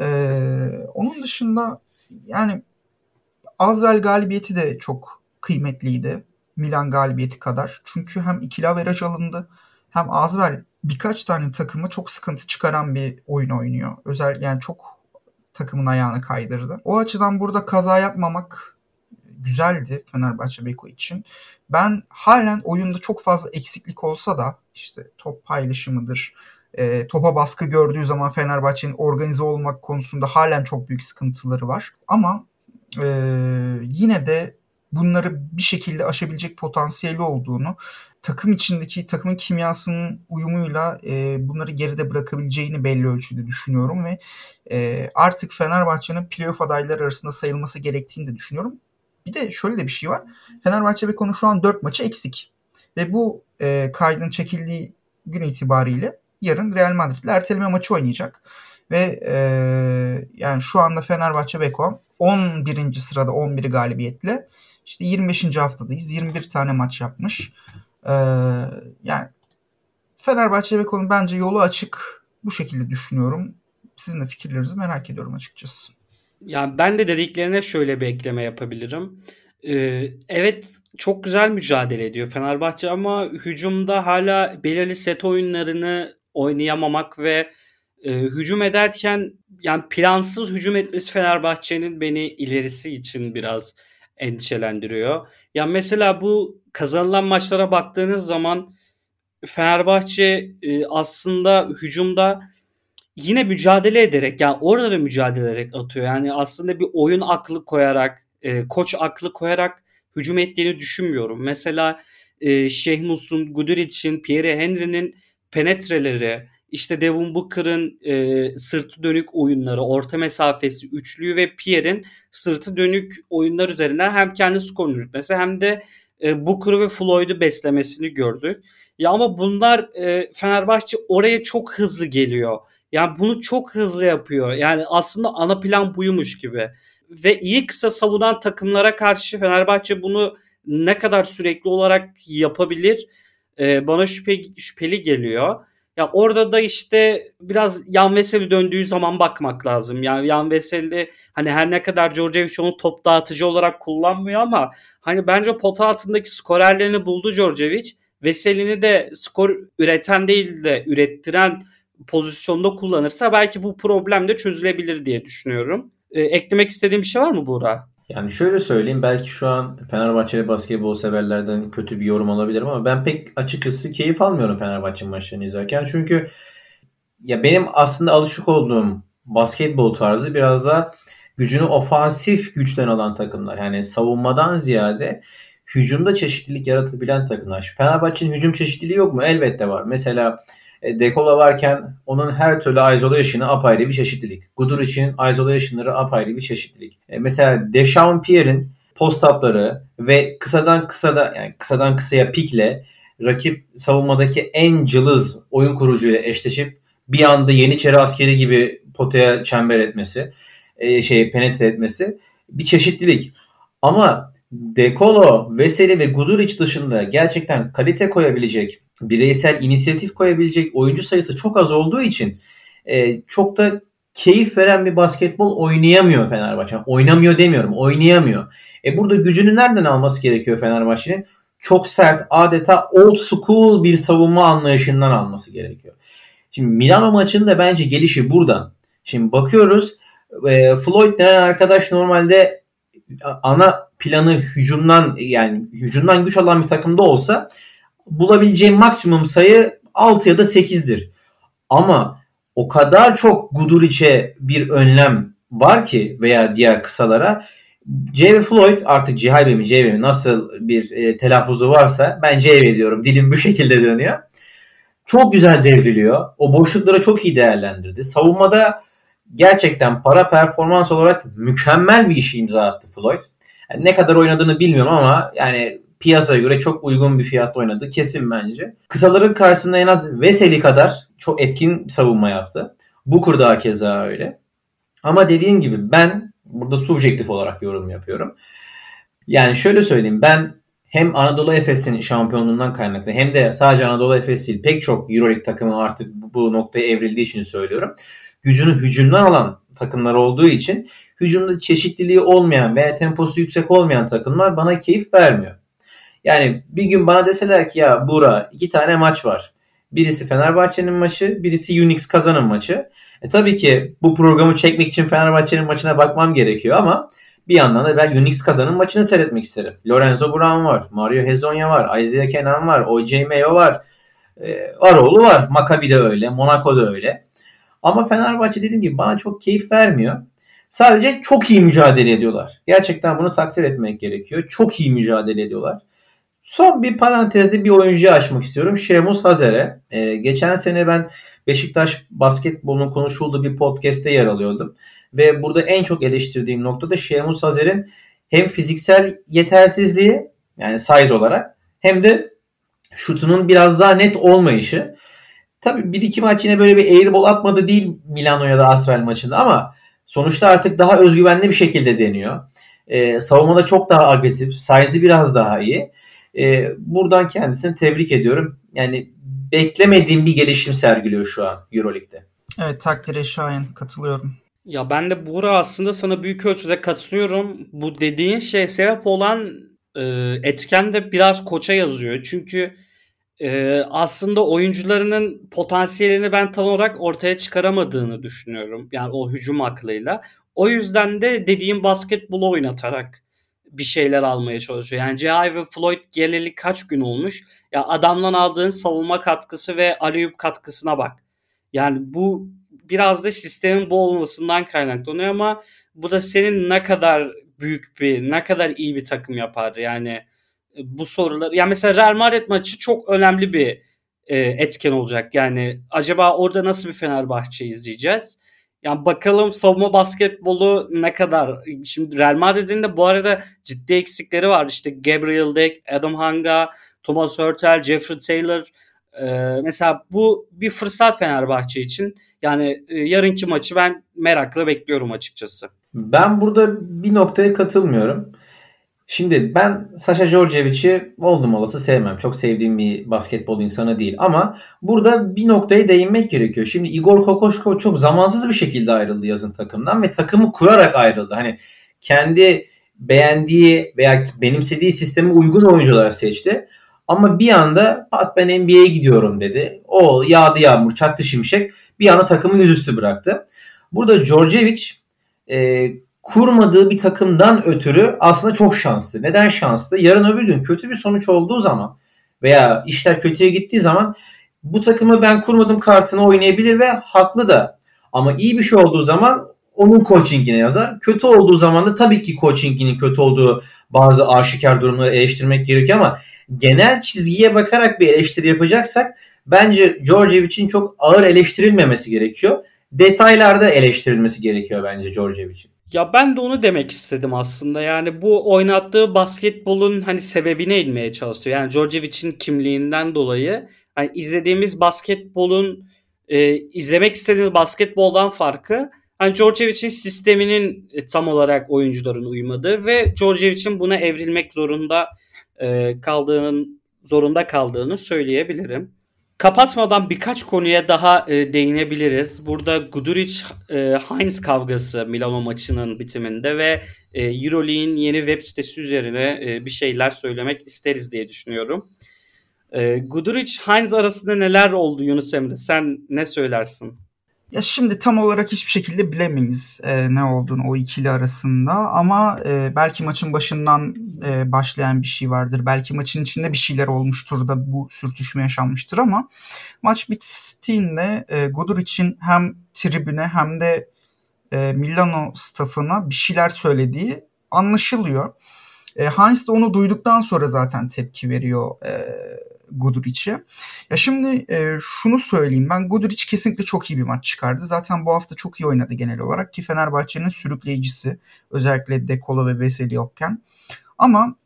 Ee, onun dışında yani Azvel galibiyeti de çok kıymetliydi. Milan galibiyeti kadar. Çünkü hem ikili averaj alındı hem Azvel birkaç tane takıma çok sıkıntı çıkaran bir oyun oynuyor. Özel yani çok takımın ayağını kaydırdı. O açıdan burada kaza yapmamak güzeldi Fenerbahçe Beko için. Ben halen oyunda çok fazla eksiklik olsa da işte top paylaşımıdır, e, topa baskı gördüğü zaman Fenerbahçe'nin organize olmak konusunda halen çok büyük sıkıntıları var. Ama e, yine de bunları bir şekilde aşabilecek potansiyeli olduğunu, takım içindeki takımın kimyasının uyumuyla e, bunları geride bırakabileceğini belli ölçüde düşünüyorum ve e, artık Fenerbahçe'nin playoff adayları arasında sayılması gerektiğini de düşünüyorum. Bir de şöyle de bir şey var. Fenerbahçe ve konu şu an 4 maçı eksik. Ve bu e, kaydın çekildiği gün itibariyle yarın Real Madrid ile erteleme maçı oynayacak. Ve e, yani şu anda Fenerbahçe Beko 11. sırada 11 galibiyetle işte 25. haftadayız. 21 tane maç yapmış. E, yani Fenerbahçe Beko'nun bence yolu açık. Bu şekilde düşünüyorum. Sizin de fikirlerinizi merak ediyorum açıkçası. Yani ben de dediklerine şöyle bir ekleme yapabilirim. Ee, evet çok güzel mücadele ediyor Fenerbahçe ama hücumda hala belirli set oyunlarını oynayamamak ve e, hücum ederken yani plansız hücum etmesi Fenerbahçe'nin beni ilerisi için biraz endişelendiriyor. Yani mesela bu kazanılan maçlara baktığınız zaman Fenerbahçe e, aslında hücumda yine mücadele ederek yani orada da mücadele ederek atıyor. Yani aslında bir oyun aklı koyarak, e, koç aklı koyarak hücum ettiğini düşünmüyorum. Mesela e, Şeyh Musun, Guduric'in, Pierre Henry'nin penetreleri, işte Devon Booker'ın e, sırtı dönük oyunları, orta mesafesi, üçlüyü ve Pierre'in sırtı dönük oyunlar üzerine hem kendi skorunu yürütmesi hem de e, Booker ve Floyd'u beslemesini gördük. Ya ama bunlar e, Fenerbahçe oraya çok hızlı geliyor. Yani bunu çok hızlı yapıyor. Yani aslında ana plan buymuş gibi. Ve iyi kısa savunan takımlara karşı Fenerbahçe bunu ne kadar sürekli olarak yapabilir e, bana şüphe, şüpheli geliyor. Ya orada da işte biraz Yan Veseli döndüğü zaman bakmak lazım. Yani Yan Veseli hani her ne kadar Djordjevic onu top dağıtıcı olarak kullanmıyor ama hani bence pota altındaki skorerlerini buldu Djordjevic. Veseli'ni de skor üreten değil de ürettiren pozisyonda kullanırsa belki bu problem de çözülebilir diye düşünüyorum. E, eklemek istediğim bir şey var mı Buğra? Yani şöyle söyleyeyim belki şu an Fenerbahçeli basketbol severlerden kötü bir yorum alabilirim ama ben pek açıkçası keyif almıyorum Fenerbahçe maçlarını izlerken. Çünkü ya benim aslında alışık olduğum basketbol tarzı biraz da gücünü ofansif güçten alan takımlar. Yani savunmadan ziyade hücumda çeşitlilik yaratabilen takımlar. Fenerbahçe'nin hücum çeşitliliği yok mu? Elbette var. Mesela Dekola varken onun her türlü isolation'ı apayrı bir çeşitlilik. Gudur için isolation'ları apayrı bir çeşitlilik. E, mesela Dechampierre'in post-up'ları ve kısadan kısada yani kısadan kısaya pikle rakip savunmadaki en cılız oyun kurucuyla eşleşip bir anda Yeniçeri askeri gibi potaya çember etmesi, e, şey penetre etmesi bir çeşitlilik. Ama Dekolo, Veseli ve Guduric dışında gerçekten kalite koyabilecek, bireysel inisiyatif koyabilecek oyuncu sayısı çok az olduğu için e, çok da keyif veren bir basketbol oynayamıyor Fenerbahçe. Oynamıyor demiyorum, oynayamıyor. E burada gücünü nereden alması gerekiyor Fenerbahçe'nin? Çok sert, adeta old school bir savunma anlayışından alması gerekiyor. Şimdi Milano maçında bence gelişi buradan. Şimdi bakıyoruz e, Floyd denen arkadaş normalde ana planı hücumdan yani hücumdan güç alan bir takımda olsa bulabileceğim maksimum sayı 6 ya da 8'dir. Ama o kadar çok Guduric'e bir önlem var ki veya diğer kısalara J.V. Floyd artık Cihabe mi J.V. mi nasıl bir e, telaffuzu varsa ben J.V. diyorum. Dilim bu şekilde dönüyor. Çok güzel devriliyor. O boşlukları çok iyi değerlendirdi. Savunmada gerçekten para performans olarak mükemmel bir işi imza attı Floyd. Yani ne kadar oynadığını bilmiyorum ama yani piyasaya göre çok uygun bir fiyatla oynadı. Kesin bence. Kısaların karşısında en az Veseli kadar çok etkin savunma yaptı. Booker da keza öyle. Ama dediğim gibi ben burada subjektif olarak yorum yapıyorum. Yani şöyle söyleyeyim ben hem Anadolu Efes'in şampiyonluğundan kaynaklı hem de sadece Anadolu Efes değil pek çok Euroleague takımı artık bu noktaya evrildiği için söylüyorum. Gücünü hücumdan alan takımlar olduğu için hücumda çeşitliliği olmayan veya temposu yüksek olmayan takımlar bana keyif vermiyor. Yani bir gün bana deseler ki ya Bura iki tane maç var. Birisi Fenerbahçe'nin maçı, birisi Unix kazanın maçı. E tabii ki bu programı çekmek için Fenerbahçe'nin maçına bakmam gerekiyor ama bir yandan da ben Unix kazanın maçını seyretmek isterim. Lorenzo Brown var, Mario Hezonya var, Isaiah Kenan var, OJ Mayo var, e, Aroğlu var. Maccabi de öyle, Monaco da öyle. Ama Fenerbahçe dediğim gibi bana çok keyif vermiyor. Sadece çok iyi mücadele ediyorlar. Gerçekten bunu takdir etmek gerekiyor. Çok iyi mücadele ediyorlar. Son bir parantezde bir oyuncuyu açmak istiyorum. Şemus Hazer'e. Ee, geçen sene ben Beşiktaş basketbolunun konuşulduğu bir podcast'te yer alıyordum. Ve burada en çok eleştirdiğim nokta da Şemus Hazer'in hem fiziksel yetersizliği yani size olarak hem de şutunun biraz daha net olmayışı. Tabii bir iki maç yine böyle bir airball atmadı değil Milano ya da Asvel maçında ama sonuçta artık daha özgüvenli bir şekilde deniyor. Ee, savunmada çok daha agresif, size'ı biraz daha iyi. Ee, buradan kendisini tebrik ediyorum. Yani beklemediğim bir gelişim sergiliyor şu an Euroleague'de. Evet takdire şayan katılıyorum. Ya ben de Buğra aslında sana büyük ölçüde katılıyorum. Bu dediğin şey sebep olan e, etken de biraz koça yazıyor. Çünkü e, aslında oyuncularının potansiyelini ben tam olarak ortaya çıkaramadığını düşünüyorum. Yani o hücum aklıyla. O yüzden de dediğim basketbolu oynatarak bir şeyler almaya çalışıyor. Yani J.I. ve Floyd geleli kaç gün olmuş? Ya adamdan aldığın savunma katkısı ve aleyüp katkısına bak. Yani bu biraz da sistemin bu olmasından kaynaklanıyor ama bu da senin ne kadar büyük bir, ne kadar iyi bir takım yapar. Yani bu sorular. Yani mesela Real Madrid maçı çok önemli bir e, etken olacak. Yani acaba orada nasıl bir Fenerbahçe izleyeceğiz? Yani bakalım savunma basketbolu ne kadar. Şimdi Real Madrid'in de bu arada ciddi eksikleri var. İşte Gabriel Deck, Adam Hanga, Thomas Hurtel, Jeffrey Taylor. Ee, mesela bu bir fırsat Fenerbahçe için. Yani e, yarınki maçı ben merakla bekliyorum açıkçası. Ben burada bir noktaya katılmıyorum. Şimdi ben Sasha Djordjevic'i oldum olası sevmem. Çok sevdiğim bir basketbol insanı değil. Ama burada bir noktaya değinmek gerekiyor. Şimdi Igor Kokoşkov çok zamansız bir şekilde ayrıldı yazın takımdan ve takımı kurarak ayrıldı. Hani kendi beğendiği veya benimsediği sisteme uygun oyuncular seçti. Ama bir anda pat ben NBA'ye gidiyorum dedi. O yağdı yağmur çaktı şimşek bir anda takımı yüzüstü bıraktı. Burada Djordjevic e, kurmadığı bir takımdan ötürü aslında çok şanslı. Neden şanslı? Yarın öbür gün kötü bir sonuç olduğu zaman veya işler kötüye gittiği zaman bu takımı ben kurmadım kartını oynayabilir ve haklı da. Ama iyi bir şey olduğu zaman onun coachingine yazar. Kötü olduğu zaman da tabii ki coachinginin kötü olduğu bazı aşikar durumları eleştirmek gerekiyor ama genel çizgiye bakarak bir eleştiri yapacaksak bence Georgievic'in çok ağır eleştirilmemesi gerekiyor. Detaylarda eleştirilmesi gerekiyor bence Georgievic'in. Ya ben de onu demek istedim aslında. Yani bu oynattığı basketbolun hani sebebine inmeye çalışıyor. Yani Djordjevic'in kimliğinden dolayı hani izlediğimiz basketbolun e, izlemek istediğimiz basketboldan farkı hani Djordjevic'in sisteminin e, tam olarak oyuncuların uymadığı ve Djordjevic'in buna evrilmek zorunda e, kaldığının zorunda kaldığını söyleyebilirim. Kapatmadan birkaç konuya daha e, değinebiliriz. Burada Guduric e, kavgası Milano maçının bitiminde ve e, EuroLeague'in yeni web sitesi üzerine e, bir şeyler söylemek isteriz diye düşünüyorum. E, Guduric Heinz arasında neler oldu Yunus Emre? Sen ne söylersin? Ya şimdi tam olarak hiçbir şekilde bilemeyiz e, ne olduğunu o ikili arasında ama e, belki maçın başından e, başlayan bir şey vardır. Belki maçın içinde bir şeyler olmuştur da bu sürtüşme yaşanmıştır ama maç bittiğinde e, Guduric'in hem tribüne hem de e, Milano staffına bir şeyler söylediği anlaşılıyor. E, Heinz de onu duyduktan sonra zaten tepki veriyor e, Guduric'e. Ya şimdi e, şunu söyleyeyim ben Guduric kesinlikle çok iyi bir maç çıkardı. Zaten bu hafta çok iyi oynadı genel olarak ki Fenerbahçe'nin sürükleyicisi özellikle Dekolo ve Veseli yokken. Ama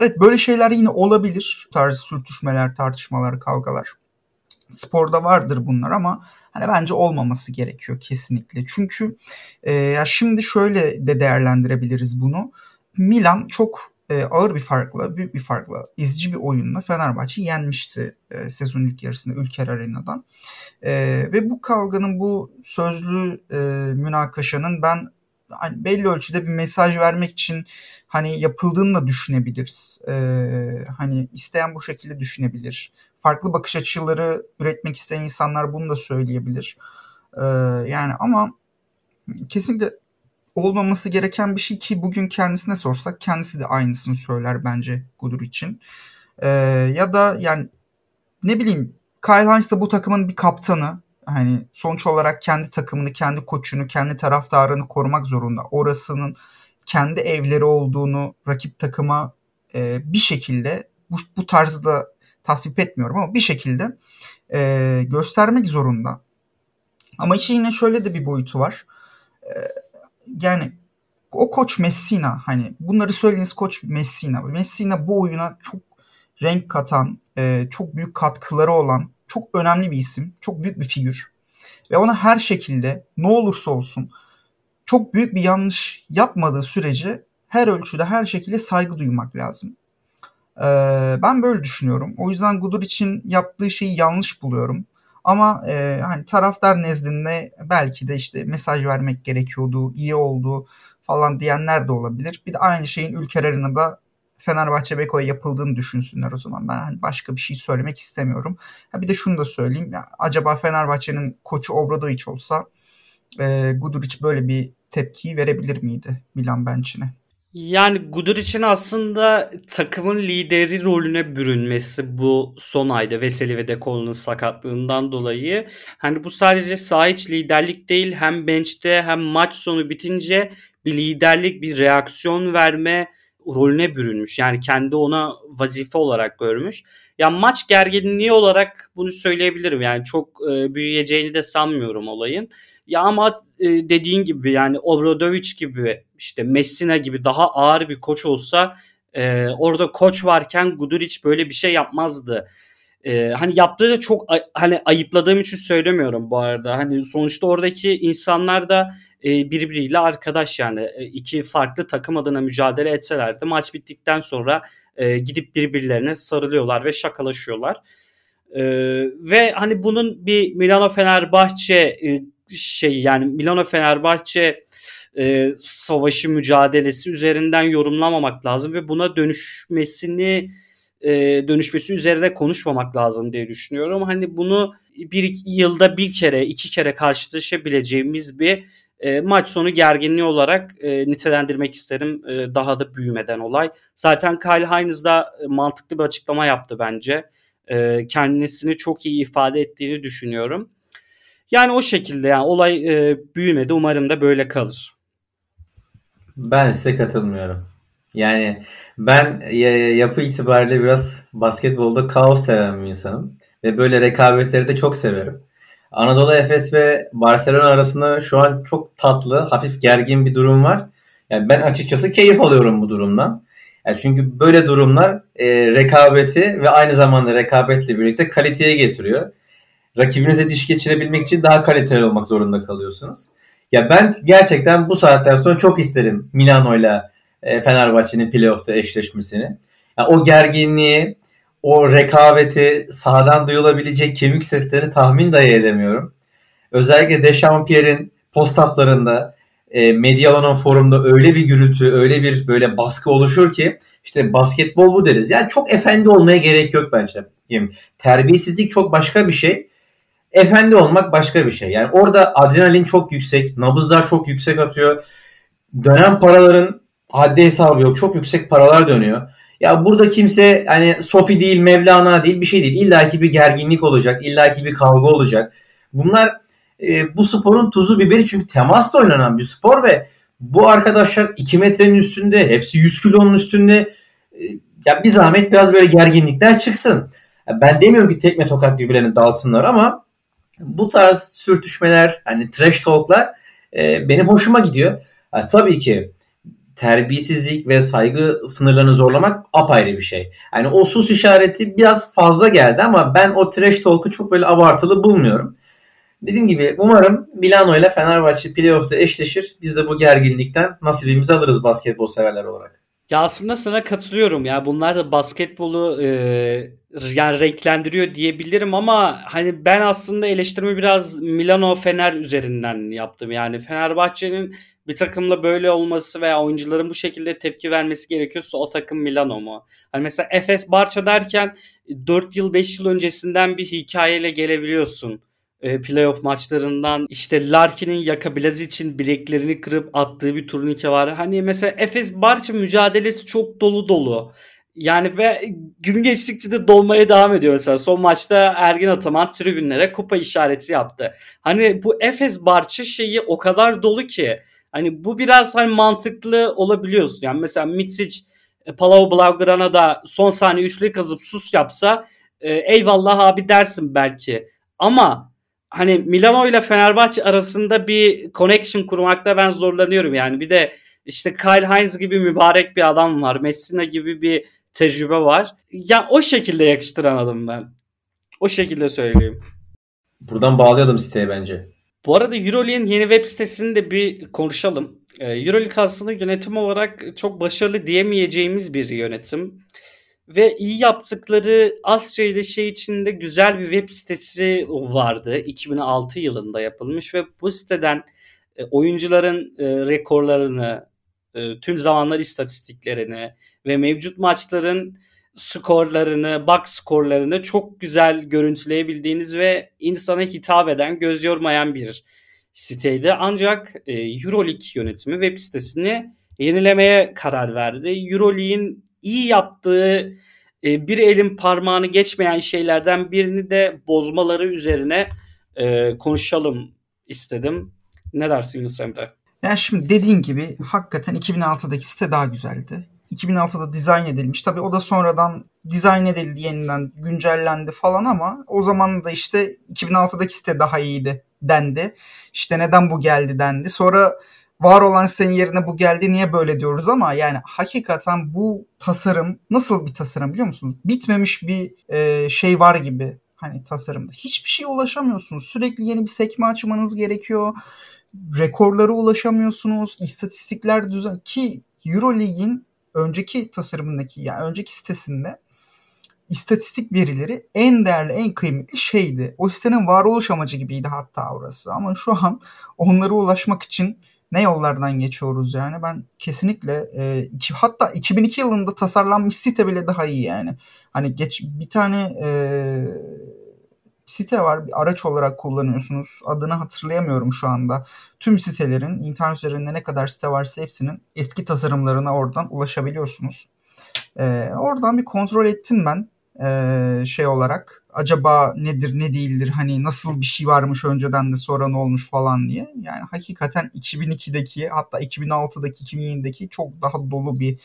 evet böyle şeyler yine olabilir. Bu tarz sürtüşmeler, tartışmalar, kavgalar. Sporda vardır bunlar ama hani bence olmaması gerekiyor kesinlikle. Çünkü e, ya şimdi şöyle de değerlendirebiliriz bunu. Milan çok e, ağır bir farkla, büyük bir farkla, izci bir oyunla Fenerbahçe yenmişti e, sezon ilk yarısında Ülker Arena'dan. E, ve bu kavganın, bu sözlü e, münakaşanın ben hani belli ölçüde bir mesaj vermek için hani yapıldığını da düşünebiliriz. Ee, hani isteyen bu şekilde düşünebilir. Farklı bakış açıları üretmek isteyen insanlar bunu da söyleyebilir. Ee, yani ama kesinlikle olmaması gereken bir şey ki bugün kendisine sorsak kendisi de aynısını söyler bence Gudur için. Ee, ya da yani ne bileyim Kyle Hines de bu takımın bir kaptanı. Hani sonuç olarak kendi takımını, kendi koçunu, kendi taraftarını korumak zorunda. Orasının kendi evleri olduğunu rakip takıma e, bir şekilde bu, bu tarzda tasvip etmiyorum ama bir şekilde e, göstermek zorunda. Ama işin yine şöyle de bir boyutu var. E, yani o koç Messina hani bunları söylediğiniz koç Messina. Messina bu oyuna çok renk katan, e, çok büyük katkıları olan çok önemli bir isim. Çok büyük bir figür. Ve ona her şekilde ne olursa olsun çok büyük bir yanlış yapmadığı sürece her ölçüde her şekilde saygı duymak lazım. Ee, ben böyle düşünüyorum. O yüzden Gudur için yaptığı şeyi yanlış buluyorum. Ama e, hani taraftar nezdinde belki de işte mesaj vermek gerekiyordu, iyi oldu falan diyenler de olabilir. Bir de aynı şeyin Ülker Arena'da Fenerbahçe Beko'ya yapıldığını düşünsünler o zaman. Ben hani başka bir şey söylemek istemiyorum. Ha bir de şunu da söyleyeyim. Ya, acaba Fenerbahçe'nin koçu Obradoviç olsa e, Guduric böyle bir tepkiyi verebilir miydi Milan bench'ine? Yani Guduric'in aslında takımın lideri rolüne bürünmesi bu son ayda Veseli ve Dekolo'nun sakatlığından dolayı. Hani bu sadece saha liderlik değil hem bench'te hem maç sonu bitince bir liderlik, bir reaksiyon verme rolüne bürünmüş. Yani kendi ona vazife olarak görmüş. Ya maç gerginliği olarak bunu söyleyebilirim. Yani çok e, büyüyeceğini de sanmıyorum olayın. Ya ama e, dediğin gibi yani Obradovic gibi işte Messina gibi daha ağır bir koç olsa e, orada koç varken Guduric böyle bir şey yapmazdı. E, hani yaptığı da çok hani ayıpladığım için söylemiyorum bu arada. Hani sonuçta oradaki insanlar da e, birbiriyle arkadaş yani e, iki farklı takım adına mücadele etselerdi maç bittikten sonra e, gidip birbirlerine sarılıyorlar ve şakalaşıyorlar. E, ve hani bunun bir Milano Fenerbahçe e, şey yani Milano Fenerbahçe e, savaşı mücadelesi üzerinden yorumlamamak lazım ve buna dönüşmesini e, dönüşmesi üzerine konuşmamak lazım diye düşünüyorum. Hani bunu bir yılda bir kere iki kere karşılaşabileceğimiz bir e, maç sonu gerginliği olarak e, nitelendirmek isterim e, daha da büyümeden olay. Zaten Kyle Hines da e, mantıklı bir açıklama yaptı bence. E, kendisini çok iyi ifade ettiğini düşünüyorum. Yani o şekilde yani olay e, büyümedi. Umarım da böyle kalır. Ben size katılmıyorum. Yani ben yapı itibariyle biraz basketbolda kaos seven bir insanım. Ve böyle rekabetleri de çok severim. Anadolu Efes ve Barcelona arasında şu an çok tatlı, hafif gergin bir durum var. Yani ben açıkçası keyif alıyorum bu durumdan. Yani çünkü böyle durumlar e, rekabeti ve aynı zamanda rekabetle birlikte kaliteye getiriyor rakibinize diş geçirebilmek için daha kaliteli olmak zorunda kalıyorsunuz. Ya ben gerçekten bu saatten sonra çok isterim Milano'yla e, Fenerbahçe'nin playoff'ta eşleşmesini. Yani o gerginliği, o rekabeti, sahadan duyulabilecek kemik seslerini tahmin dahi edemiyorum. Özellikle Dechampierre'in post-up'larında e, forumda öyle bir gürültü, öyle bir böyle baskı oluşur ki işte basketbol bu deriz. Yani çok efendi olmaya gerek yok bence. Yani terbiyesizlik çok başka bir şey. Efendi olmak başka bir şey. Yani orada adrenalin çok yüksek, nabızlar çok yüksek atıyor. Dönem paraların haddi hesabı yok. Çok yüksek paralar dönüyor. Ya burada kimse hani Sofi değil, Mevlana değil bir şey değil. İlla ki bir gerginlik olacak, illa ki bir kavga olacak. Bunlar e, bu sporun tuzu biberi çünkü temasla oynanan bir spor ve bu arkadaşlar 2 metrenin üstünde, hepsi 100 kilonun üstünde. E, ya bir zahmet biraz böyle gerginlikler çıksın. Ya ben demiyorum ki tekme tokat birbirlerine dalsınlar ama bu tarz sürtüşmeler, hani trash talk'lar e, benim hoşuma gidiyor. Ya, tabii ki terbiyesizlik ve saygı sınırlarını zorlamak apayrı bir şey. Yani o sus işareti biraz fazla geldi ama ben o trash talk'u çok böyle abartılı bulmuyorum. Dediğim gibi umarım Milano ile Fenerbahçe playoff'ta eşleşir. Biz de bu gerginlikten nasibimizi alırız basketbol severler olarak. Ya aslında sana katılıyorum ya. Bunlar da basketbolu e, yani renklendiriyor diyebilirim ama hani ben aslında eleştirimi biraz Milano Fener üzerinden yaptım. Yani Fenerbahçe'nin bir takımla böyle olması veya oyuncuların bu şekilde tepki vermesi gerekiyorsa o takım Milano mu? Hani mesela Efes Barça derken 4 yıl 5 yıl öncesinden bir hikayeyle gelebiliyorsun e, playoff maçlarından işte Larkin'in Yaka için bileklerini kırıp attığı bir turnike var. Hani mesela Efes Barça mücadelesi çok dolu dolu. Yani ve gün geçtikçe de dolmaya devam ediyor mesela. Son maçta Ergin Ataman tribünlere kupa işareti yaptı. Hani bu Efes Barça şeyi o kadar dolu ki hani bu biraz hani mantıklı olabiliyorsun. Yani mesela Mitsic e, Palau Blaugrana son saniye üçlü kazıp sus yapsa e, eyvallah abi dersin belki. Ama hani Milano ile Fenerbahçe arasında bir connection kurmakta ben zorlanıyorum yani. Bir de işte Kyle Hines gibi mübarek bir adam var. Messina gibi bir tecrübe var. Ya o şekilde yakıştıramadım ben. O şekilde söyleyeyim. Buradan bağlayalım siteye bence. Bu arada Euroleague'in yeni web sitesini de bir konuşalım. Ee, Euroleague aslında yönetim olarak çok başarılı diyemeyeceğimiz bir yönetim ve iyi yaptıkları Asya ile şey içinde güzel bir web sitesi vardı. 2006 yılında yapılmış ve bu siteden e, oyuncuların e, rekorlarını, e, tüm zamanlar istatistiklerini ve mevcut maçların skorlarını, box skorlarını çok güzel görüntüleyebildiğiniz ve insana hitap eden, göz yormayan bir siteydi. Ancak Euroleague yönetimi web sitesini yenilemeye karar verdi. Euroleague'in iyi yaptığı e, bir elin parmağını geçmeyen şeylerden birini de bozmaları üzerine e, konuşalım istedim. Ne dersin Yunus Emre? Ya şimdi dediğin gibi hakikaten 2006'daki site daha güzeldi. 2006'da dizayn edilmiş. Tabii o da sonradan dizayn edildi yeniden güncellendi falan ama o zaman da işte 2006'daki site daha iyiydi dendi. İşte neden bu geldi dendi. Sonra var olan sitenin yerine bu geldi niye böyle diyoruz ama yani hakikaten bu tasarım nasıl bir tasarım biliyor musunuz? Bitmemiş bir e, şey var gibi hani tasarımda. Hiçbir şeye ulaşamıyorsunuz. Sürekli yeni bir sekme açmanız gerekiyor. Rekorlara ulaşamıyorsunuz. İstatistikler düzen ki EuroLeague'in önceki tasarımındaki yani önceki sitesinde istatistik verileri en değerli, en kıymetli şeydi. O sitenin varoluş amacı gibiydi hatta orası. Ama şu an onlara ulaşmak için ne yollardan geçiyoruz yani. Ben kesinlikle e, iki, hatta 2002 yılında tasarlanmış site bile daha iyi yani. Hani geç bir tane e, site var bir araç olarak kullanıyorsunuz. Adını hatırlayamıyorum şu anda. Tüm sitelerin internet üzerinde ne kadar site varsa hepsinin eski tasarımlarına oradan ulaşabiliyorsunuz. Ee, oradan bir kontrol ettim ben şey olarak acaba nedir ne değildir hani nasıl bir şey varmış önceden de sonra ne olmuş falan diye. Yani hakikaten 2002'deki hatta 2006'daki 2007'deki çok daha dolu bir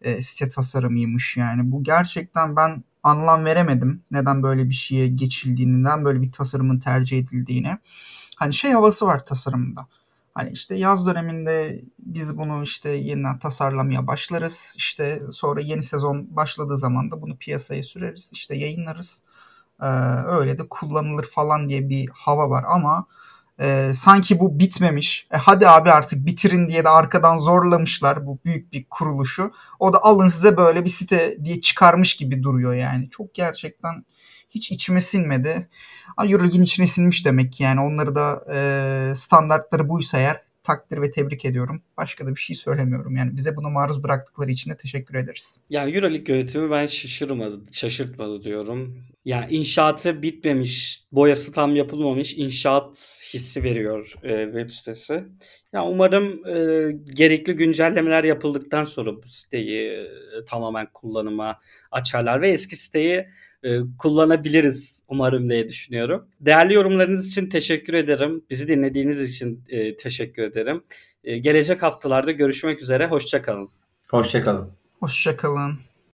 e, site tasarımıymış yani. Bu gerçekten ben anlam veremedim neden böyle bir şeye geçildiğini, neden böyle bir tasarımın tercih edildiğini. Hani şey havası var tasarımda Hani işte yaz döneminde biz bunu işte yeniden tasarlamaya başlarız. İşte sonra yeni sezon başladığı zaman da bunu piyasaya süreriz. İşte yayınlarız. Ee, öyle de kullanılır falan diye bir hava var ama E, sanki bu bitmemiş. E, hadi abi artık bitirin diye de arkadan zorlamışlar bu büyük bir kuruluşu. O da alın size böyle bir site diye çıkarmış gibi duruyor yani. Çok gerçekten hiç içime sinmedi. Euroleague'in içine sinmiş demek ki yani onları da e, standartları buysa eğer takdir ve tebrik ediyorum. Başka da bir şey söylemiyorum. Yani bize bunu maruz bıraktıkları için de teşekkür ederiz. Yani Euroleague yönetimi ben şaşırmadı, şaşırtmadı diyorum. Yani inşaatı bitmemiş, boyası tam yapılmamış inşaat hissi veriyor e, web sitesi. Ya umarım e, gerekli güncellemeler yapıldıktan sonra bu siteyi e, tamamen kullanıma açarlar ve eski siteyi e, kullanabiliriz umarım diye düşünüyorum. Değerli yorumlarınız için teşekkür ederim. Bizi dinlediğiniz için e, teşekkür ederim. E, gelecek haftalarda görüşmek üzere. Hoşçakalın. Hoşçakalın. Hoşçakalın.